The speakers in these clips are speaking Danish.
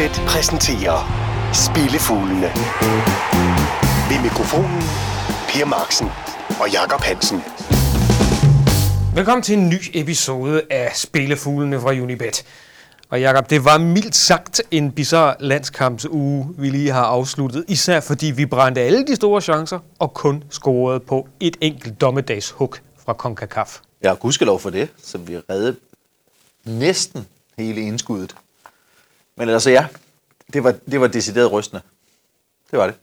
Unibet præsenterer Spillefuglene. Ved mikrofonen Per Marksen og Jakob Hansen. Velkommen til en ny episode af Spillefuglene fra Unibet. Og Jakob, det var mildt sagt en bizarre landskampsuge, vi lige har afsluttet. Især fordi vi brændte alle de store chancer og kun scorede på et enkelt dommedagshug fra CONCACAF. Ja, gudskelov for det, så vi reddede næsten hele indskuddet. Men ellers ja, det var, det var decideret rystende. Det var det.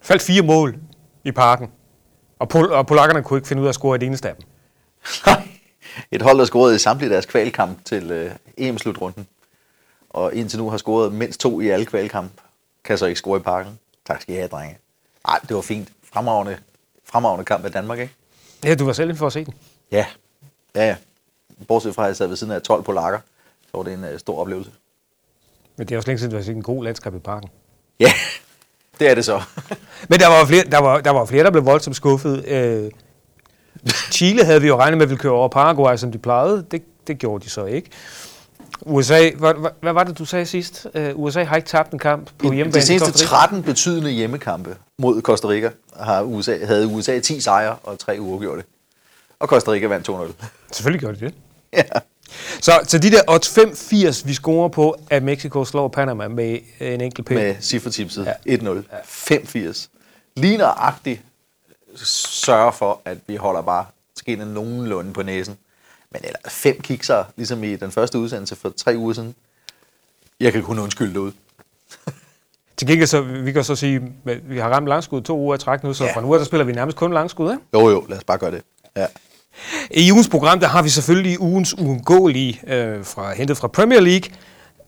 Faldt fire mål i parken, og, pol- og polakkerne kunne ikke finde ud af at score et eneste af dem. Et hold, der scorede i samtlige deres kvalkamp til øh, EM-slutrunden. Og indtil nu har scoret mindst to i alle kvalkamp. Kan så ikke score i parken. Tak skal I have, drenge. Nej, det var fint. Fremragende, fremragende kamp af Danmark, ikke? Ja, du var selv inde for at se den. Ja. Ja, ja. Bortset fra, at jeg sad ved siden af 12 polakker, så var det en uh, stor oplevelse. Men det er også længe siden, du har set en god landskab i parken. Ja, det er det så. Men der var flere, der var, der var flere, der blev voldsomt skuffet. Øh, Chile havde vi jo regnet med, at ville køre over Paraguay, som de plejede. Det, det gjorde de så ikke. USA, hvad, hvad, var det, du sagde sidst? Uh, USA har ikke tabt en kamp på hjemmebane. De seneste Costa Rica. 13 betydende hjemmekampe mod Costa Rica har USA, havde USA 10 sejre og 3 uafgjorte. Og Costa Rica vandt 2-0. Selvfølgelig gjorde de det. Ja. Så, så de der odds 5-80, vi scorer på, at Mexico slår Panama med en enkelt pind. Med cifretipset ja. 1-0. 5-80. Lige nøjagtigt sørger for, at vi holder bare skinnen nogenlunde på næsen. Men ellers fem kikser, ligesom i den første udsendelse for tre uger siden. Jeg kan kun undskylde det ud. Til gengæld så, vi kan så sige, at vi har ramt langskud to uger i træk nu, så Ja. fra nu af, der spiller vi nærmest kun langskud, ikke? Jo jo, lad os bare gøre det. Ja. I ugens program, der har vi selvfølgelig ugens uundgåelige, øh, fra, hentet fra Premier League.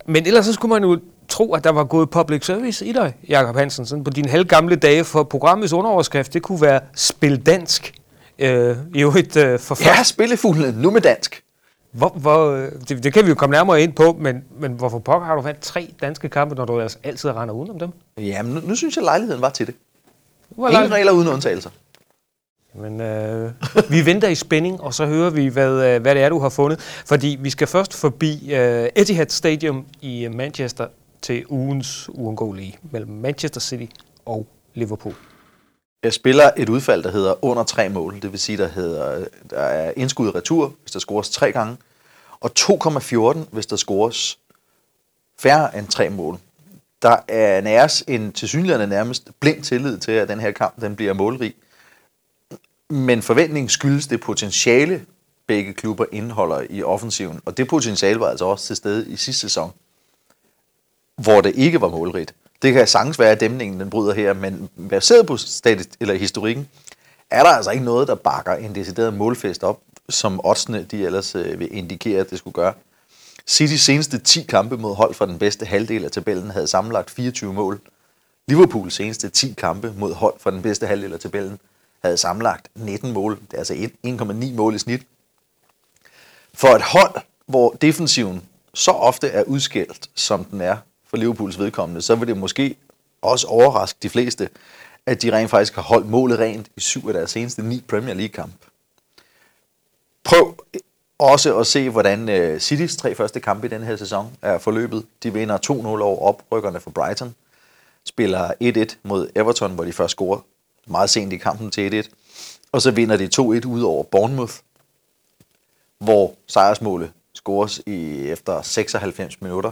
Men ellers så skulle man jo tro, at der var gået public service i dig, Jakob Hansen, sådan på dine halvgamle dage, for programmets underoverskrift, det kunne være Spil Dansk. Øh, jo et øh, for ja, først. spillefuglene, nu med dansk. Hvor, hvor, øh, det, det, kan vi jo komme nærmere ind på, men, men hvorfor pokker har du vandt tre danske kampe, når du ellers altid render udenom dem? Jamen, nu, nu synes jeg, lejligheden var til det. Ingen regler uden undtagelser. Men øh, vi venter i spænding, og så hører vi, hvad, øh, hvad det er, du har fundet. Fordi vi skal først forbi øh, Etihad Stadium i Manchester til ugens uundgåelige mellem Manchester City og Liverpool. Jeg spiller et udfald, der hedder under tre mål. Det vil sige, der, hedder, der er indskud retur, hvis der scores tre gange. Og 2,14, hvis der scores færre end tre mål. Der er næres en tilsyneladende nærmest blind tillid til, at den her kamp den bliver målrig. Men forventningen skyldes det potentiale, begge klubber indeholder i offensiven. Og det potentiale var altså også til stede i sidste sæson, hvor det ikke var målrigt. Det kan sagtens være, at dæmningen den bryder her, men baseret på statistik, eller historikken, er der altså ikke noget, der bakker en decideret målfest op, som oddsene de ellers øh, vil indikere, at det skulle gøre. Citys seneste 10 kampe mod hold fra den bedste halvdel af tabellen havde sammenlagt 24 mål. Liverpools seneste 10 kampe mod hold fra den bedste halvdel af tabellen havde samlet 19 mål. Det er altså 1,9 mål i snit. For et hold, hvor defensiven så ofte er udskældt, som den er for Liverpools vedkommende, så vil det måske også overraske de fleste, at de rent faktisk har holdt målet rent i syv af deres seneste ni Premier League-kamp. Prøv også at se, hvordan øh, Citys tre første kampe i den her sæson er forløbet. De vinder 2-0 over oprykkerne for Brighton, spiller 1-1 mod Everton, hvor de først scorer meget sent i kampen til 1-1, og så vinder de 2-1 ud over Bournemouth, hvor sejrsmålet scores i efter 96 minutter.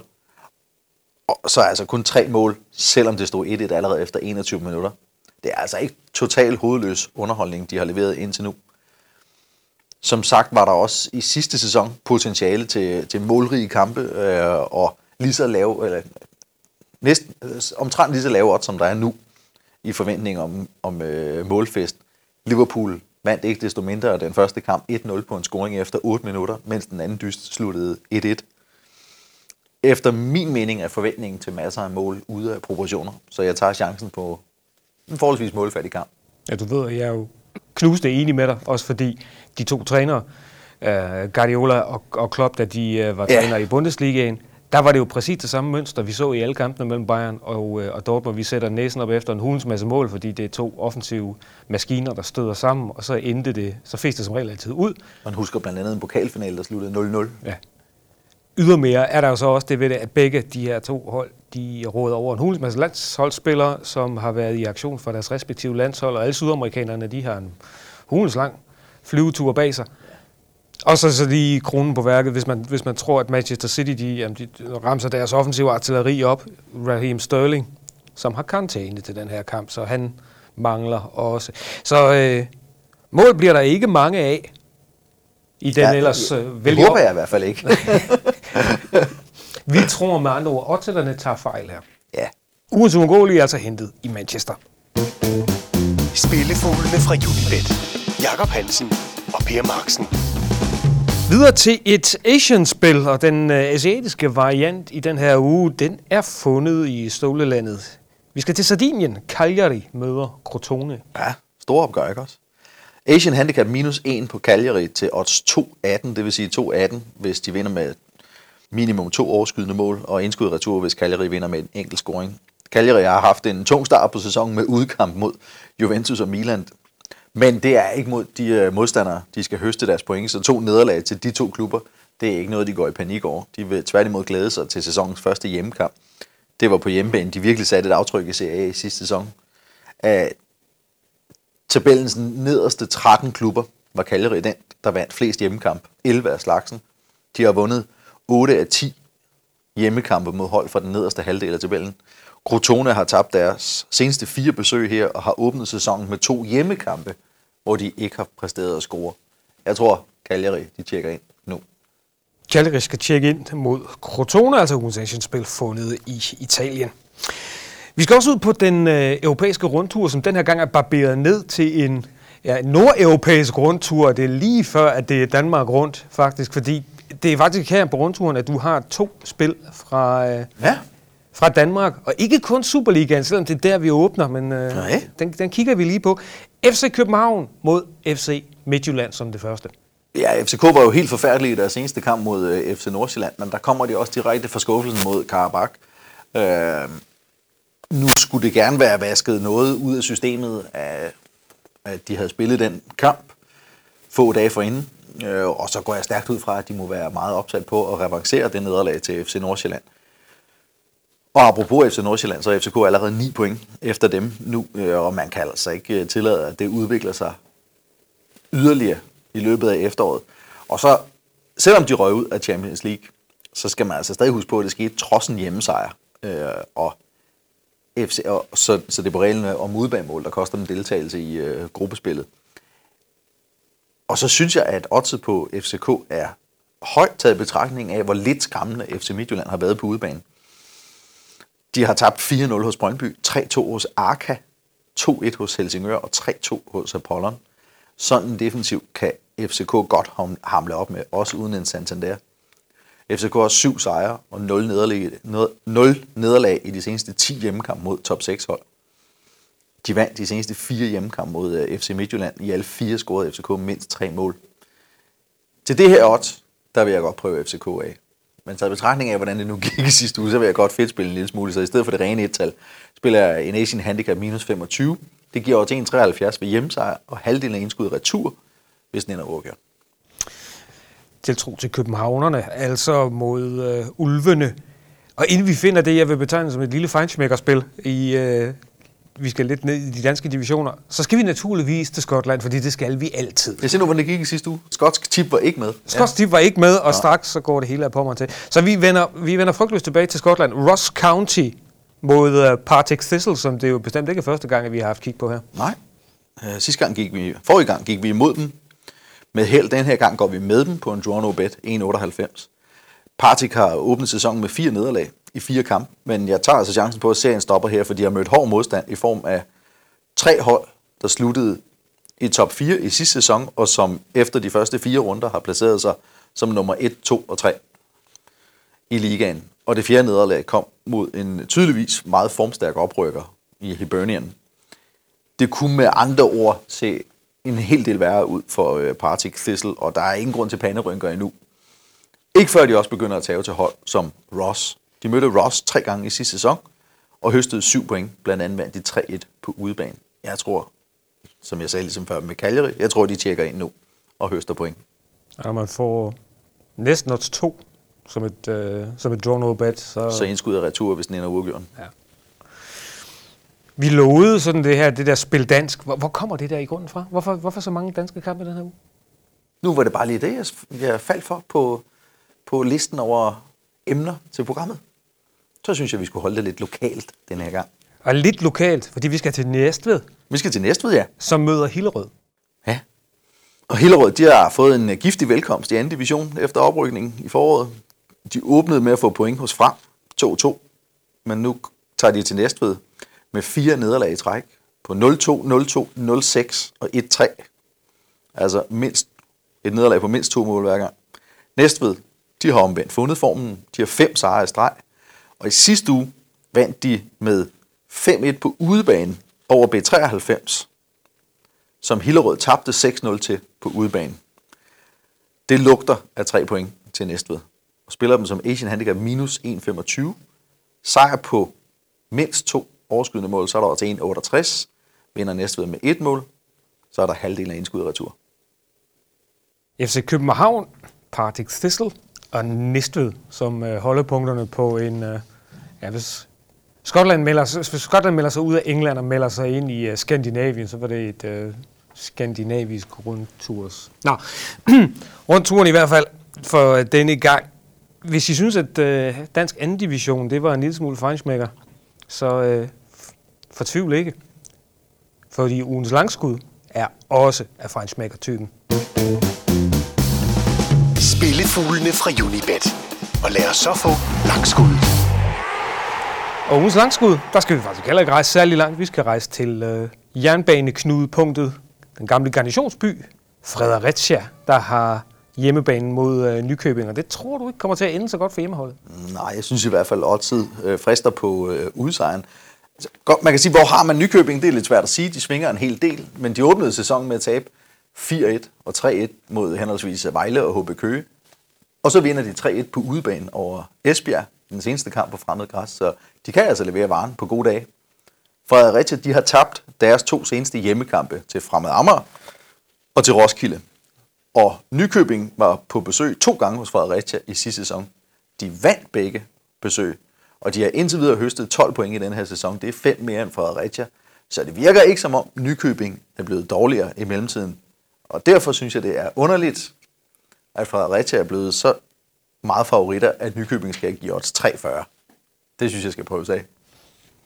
Og så er altså kun tre mål, selvom det stod 1-1 allerede efter 21 minutter. Det er altså ikke total hovedløs underholdning, de har leveret indtil nu. Som sagt var der også i sidste sæson potentiale til, til målrige kampe øh, og lige så lave, eller næsten, øh, omtrent lige så lave odds, som der er nu i forventning om, om øh, målfest. Liverpool vandt ikke desto mindre den første kamp 1-0 på en scoring efter 8 minutter, mens den anden dyst sluttede 1-1. Efter min mening er forventningen til masser af mål ude af proportioner, så jeg tager chancen på en forholdsvis målfattig kamp. Ja, du ved, jeg er jo knuste enig med dig, også fordi de to trænere, uh, Guardiola og, og Klopp, da de uh, var Ja. i Bundesligaen, der var det jo præcis det samme mønster, vi så i alle kampene mellem Bayern og, uh, og Dortmund. Vi sætter næsen op efter en hulens masse mål, fordi det er to offensive maskiner, der støder sammen, og så endte det, så fæste det som regel altid ud. Man husker blandt andet en pokalfinale, der sluttede 0-0. Ja. Ydermere er der jo så også det ved det, at begge de her to hold, de råder over en hulens masse landsholdsspillere, som har været i aktion for deres respektive landshold, og alle sydamerikanerne, de har en hulens lang flyvetur bag sig. Og så, så lige kronen på værket, hvis man, hvis man tror, at Manchester City de, jamen, de ramser deres offensive artilleri op. Raheem Sterling, som har karantæne til den her kamp, så han mangler også. Så øh, mål bliver der ikke mange af i den ja, ellers øh, Det håber jeg i hvert fald ikke. Vi tror med andre ord, at tager fejl her. ja. Ugens uundgåelige er altså hentet i Manchester. Spillefuglene fra Unibet. Jakob Hansen og Per Marksen. Videre til et Asian-spil, og den øh, asiatiske variant i den her uge, den er fundet i Stålelandet. Vi skal til Sardinien. Cagliari møder Crotone. Ja, stor opgør, ikke også? Asian Handicap minus 1 på Cagliari til odds 2.18, det vil sige 2.18, hvis de vinder med minimum to overskydende mål, og indskud retur, hvis Cagliari vinder med en enkelt scoring. Cagliari har haft en tung start på sæsonen med udkamp mod Juventus og Milan. Men det er ikke mod de øh, modstandere, de skal høste deres point. Så to nederlag til de to klubber, det er ikke noget, de går i panik over. De vil tværtimod glæde sig til sæsonens første hjemmekamp. Det var på hjemmebane, de virkelig satte et aftryk i Serie A i sidste sæson. Af tabellens nederste 13 klubber var Cagliari den, der vandt flest hjemmekamp. 11 af slagsen. De har vundet 8 af 10 hjemmekampe mod hold fra den nederste halvdel af tabellen. Crotone har tabt deres seneste fire besøg her og har åbnet sæsonen med to hjemmekampe, hvor de ikke har præsteret at score. Jeg tror, Cagliari, de tjekker ind nu. Cagliari skal tjekke ind mod Crotone, altså ugens spil fundet i Italien. Vi skal også ud på den øh, europæiske rundtur, som den her gang er barberet ned til en, ja, nordeuropæisk rundtur. Det er lige før, at det er Danmark rundt, faktisk, fordi det er faktisk her på rundturen, at du har to spil fra, øh, Ja, fra Danmark, og ikke kun Superligaen, selvom det er der, vi åbner, men øh, Nej. den, den kigger vi lige på. FC København mod FC Midtjylland som det første. Ja, FCK var jo helt forfærdelig i deres seneste kamp mod øh, FC Nordsjælland, men der kommer de også direkte fra skuffelsen mod Karabakh. Øh, nu skulle det gerne være vasket noget ud af systemet, af, at de havde spillet den kamp få dage forinden. Øh, og så går jeg stærkt ud fra, at de må være meget opsat på at revancere det nederlag til FC Nordsjælland. Og apropos FC Nordsjælland, så er FCK allerede 9 point efter dem nu, øh, og man kan altså ikke øh, tillade, at det udvikler sig yderligere i løbet af efteråret. Og så, selvom de røg ud af Champions League, så skal man altså stadig huske på, at det skete trods en hjemmesejr. Øh, og FC, og så, så det er på reglen om udbanemål, der koster dem deltagelse i øh, gruppespillet. Og så synes jeg, at oddset på FCK er højt taget betragtning af, hvor lidt skræmmende FC Midtjylland har været på udebane. De har tabt 4-0 hos Brøndby, 3-2 hos Arca, 2-1 hos Helsingør og 3-2 hos Apollon. Sådan en defensiv kan FCK godt hamle op med, også uden en Santander. FCK har syv sejre og 0 nederlag, 0 nederlag i de seneste 10 hjemmekampe mod top 6 hold. De vandt de seneste fire hjemmekampe mod øh, FC Midtjylland. I alle fire scorede FCK mindst tre mål. Til det her odds, der vil jeg godt prøve FCK af. Men taget betragtning af, hvordan det nu gik i sidste uge, så vil jeg godt fedt spille en lille smule. Så i stedet for det rene et-tal, spiller jeg en Asian Handicap minus 25. Det giver over til 1,73 ved hjemmesejr, og halvdelen af indskud retur, hvis den ender uafgjort. tiltro til københavnerne, altså mod øh, ulvene. Og inden vi finder det, jeg vil betegne som et lille feinschmeckerspil i... Øh, vi skal lidt ned i de danske divisioner, så skal vi naturligvis til Skotland, fordi det skal vi altid. Jeg ser nu, hvordan det gik i sidste uge. Skotsk tip var ikke med. Skotsk ja. var ikke med, og straks så går det hele af på mig til. Så vi vender, vi vender frygtløst tilbage til Skotland. Ross County mod uh, Partick Thistle, som det jo bestemt ikke er første gang, at vi har haft kig på her. Nej. Øh, sidste gang gik vi, forrige gang gik vi imod dem. Med held den her gang går vi med dem på en draw no bet 1,98. Partick har åbnet sæsonen med fire nederlag i fire kampe, men jeg tager altså chancen på, at serien stopper her, fordi de har mødt hård modstand i form af tre hold, der sluttede i top 4 i sidste sæson, og som efter de første fire runder har placeret sig som nummer 1, 2 og 3 i ligaen. Og det fjerde nederlag kom mod en tydeligvis meget formstærk oprykker i Hibernian. Det kunne med andre ord se en hel del værre ud for øh, Partick Thistle, og der er ingen grund til panerynker endnu. Ikke før de også begynder at tage til hold som Ross. De mødte Ross tre gange i sidste sæson, og høstede syv point, blandt andet vandt de 3-1 på udebane. Jeg tror, som jeg sagde ligesom før med Cagliari, jeg tror, de tjekker ind nu og høster point. Og man får næsten odds 2, som et, øh, som et draw no bet. Så, Så indskud af retur, hvis den ender uafgjort. vi lovede sådan det her, det der spil dansk. Hvor, hvor kommer det der i grunden fra? Hvorfor, hvorfor så mange danske kampe den her uge? Nu var det bare lige det, jeg, jeg faldt for på, på listen over emner til programmet. Så synes jeg, vi skulle holde det lidt lokalt den her gang. Og lidt lokalt, fordi vi skal til Næstved, Vi skal til Næstved, ja. som møder Hillerød. Ja. Og Hillerød, de har fået en øh, giftig velkomst i anden division efter oprykningen i foråret. De åbnede med at få point hos Frem 2-2, men nu tager de til Næstved med fire nederlag i træk på 0-2, 0-2, 0-6 og 1-3. Altså mindst et nederlag på mindst to mål hver gang. Næstved, de har omvendt fundet formen. De har fem sejre i streg. Og i sidste uge vandt de med 5-1 på udebane over B93 som Hillerød tabte 6-0 til på udebane. Det lugter af tre point til Næstved. Og spiller dem som Asian Handicap minus 1,25. Sejr på mindst to overskydende mål, så er der også 1,68. Vinder Næstved med et mål, så er der halvdelen af indskud og retur. FC København, Partick Thistle og Næstved, som øh, holder punkterne på en... Øh, ja, hvis Skotland melder, sig- hvis Skotland melder sig ud af England og melder sig ind i uh, Skandinavien, så var det et uh, skandinavisk rundturs. Nå, rundturen i hvert fald for øh, denne gang. Hvis I synes, at uh, dansk anden division, det var en lille smule fejnsmækker, så uh, fortvivl ikke. Fordi ugens langskud er også af fejnsmækker-typen. Spillefuglene fra Unibet. Og lad os så få langskud. Og ugens langskud, der skal vi faktisk heller ikke rejse særlig langt. Vi skal rejse til øh, jernbaneknudepunktet, den gamle garnitionsby, Fredericia, der har hjemmebanen mod øh, Nykøbing. Og det tror du ikke kommer til at ende så godt for hjemmeholdet. Nej, jeg synes i hvert fald, at oddset øh, frister på øh, udsejren. Altså, godt, man kan sige, hvor har man Nykøbing? Det er lidt svært at sige. De svinger en hel del, men de åbnede sæsonen med at tabe 4-1 og 3-1 mod henholdsvis Vejle og HB Køge. Og så vinder de 3-1 på udebane over Esbjerg, den seneste kamp på fremmed græs. Så de kan altså levere varen på gode dage. Fredericia, de har tabt deres to seneste hjemmekampe til Fremad Amager og til Roskilde. Og Nykøbing var på besøg to gange hos Fredericia i sidste sæson. De vandt begge besøg, og de har indtil videre høstet 12 point i den her sæson. Det er fem mere end Fredericia. Så det virker ikke som om Nykøbing er blevet dårligere i mellemtiden. Og derfor synes jeg, det er underligt, at Fredericia er blevet så meget favoritter, at Nykøbing skal give odds 3,40. Det synes jeg skal prøves af.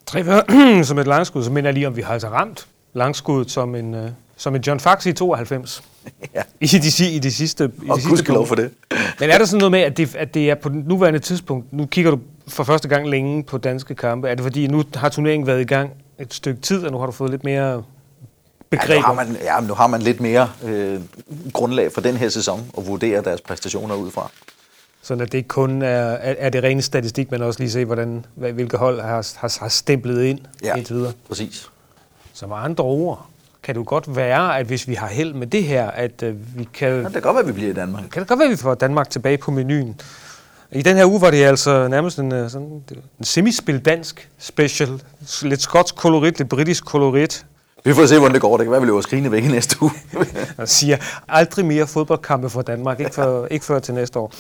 3 som et langskud, så minder jeg lige om, vi har altså ramt langskuddet som en, øh, som en John Fax i 92. Ja. I de, i de sidste, i de Og sidste gudskelov punkter. for det. Men er der sådan noget med, at det, at det er på nuværende tidspunkt, nu kigger du for første gang længe på danske kampe, er det fordi, nu har turneringen været i gang et stykke tid, og nu har du fået lidt mere Ja, begreb? nu, har man, ja, nu har man lidt mere øh, grundlag for den her sæson at vurdere deres præstationer ud fra. Sådan at det ikke kun er, er, det rene statistik, men også lige se, hvordan, hvilke hold har, har, har stemplet ind Ja. indtil videre. Præcis. Så med andre ord, kan det jo godt være, at hvis vi har held med det her, at øh, vi kan... Ja, det kan godt være, at vi bliver i Danmark. Kan det godt være, at vi får Danmark tilbage på menuen? I den her uge var det altså nærmest en, øh, sådan, en semispil dansk special. Lidt skotsk kolorit, lidt britisk kolorit. Vi får se, hvordan det går. Det kan være, at vi løber skrigende væk i næste uge. Og siger aldrig mere fodboldkampe for Danmark, ikke før, ikke før til næste år.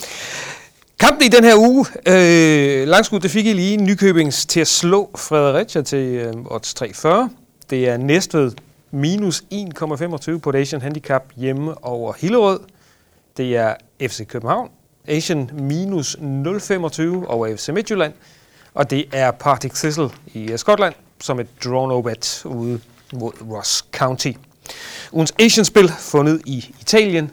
Kampen i den her uge, øh, langskud, det fik I lige Nykøbings til at slå Fredericia til øh, odds 340. Det er Næstved minus 1,25 på Asian Handicap hjemme over Hillerød. Det er FC København, Asian minus 0,25 over FC Midtjylland. Og det er Partick Thistle i øh, Skotland, som et draw no bet ude mod Ross County. Ugens Asian-spil fundet i Italien.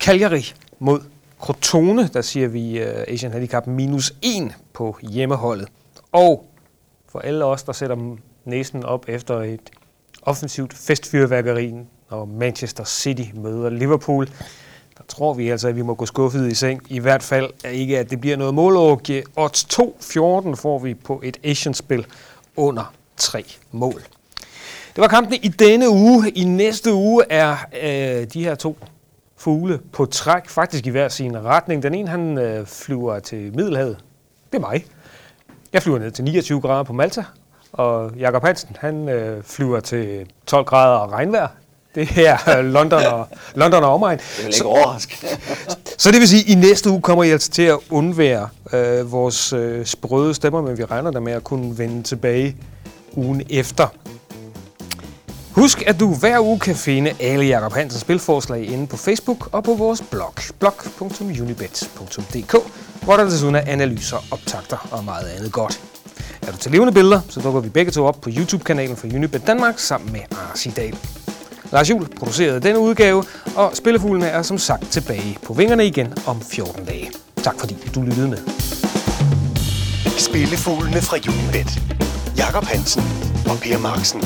Cagliari mod Crotone, der siger vi uh, Asian Handicap minus 1 på hjemmeholdet. Og for alle os, der sætter næsen op efter et offensivt festfyrværkeri, når Manchester City møder Liverpool, der tror vi altså, at vi må gå skuffet i seng. I hvert fald er ikke, at det bliver noget målårge. Odds 2-14 får vi på et Asian-spil under 3 mål. Det var kampene i denne uge. I næste uge er øh, de her to fugle på træk, faktisk i hver sin retning. Den ene, han øh, flyver til Middelhavet. Det er mig. Jeg flyver ned til 29 grader på Malta. Og Jakob Hansen, han øh, flyver til 12 grader og regnvejr. Det er øh, London og, London og omegn. Det vil ikke overraske. Så det vil sige, at i næste uge kommer I altså til at undvære øh, vores øh, sprøde stemmer, men vi regner der med at kunne vende tilbage ugen efter. Husk, at du hver uge kan finde alle Jakob Hansens spilforslag inde på Facebook og på vores blog, blog.unibet.dk, hvor der desuden er analyser, optagter og meget andet godt. Er du til levende billeder, så dukker vi begge to op på YouTube-kanalen for Unibet Danmark sammen med Arsidal. Lars Juhl producerede denne udgave, og Spillefuglene er som sagt tilbage på vingerne igen om 14 dage. Tak fordi du lyttede med. Spillefuglene fra Unibet. Jakob Hansen og Per Marksen.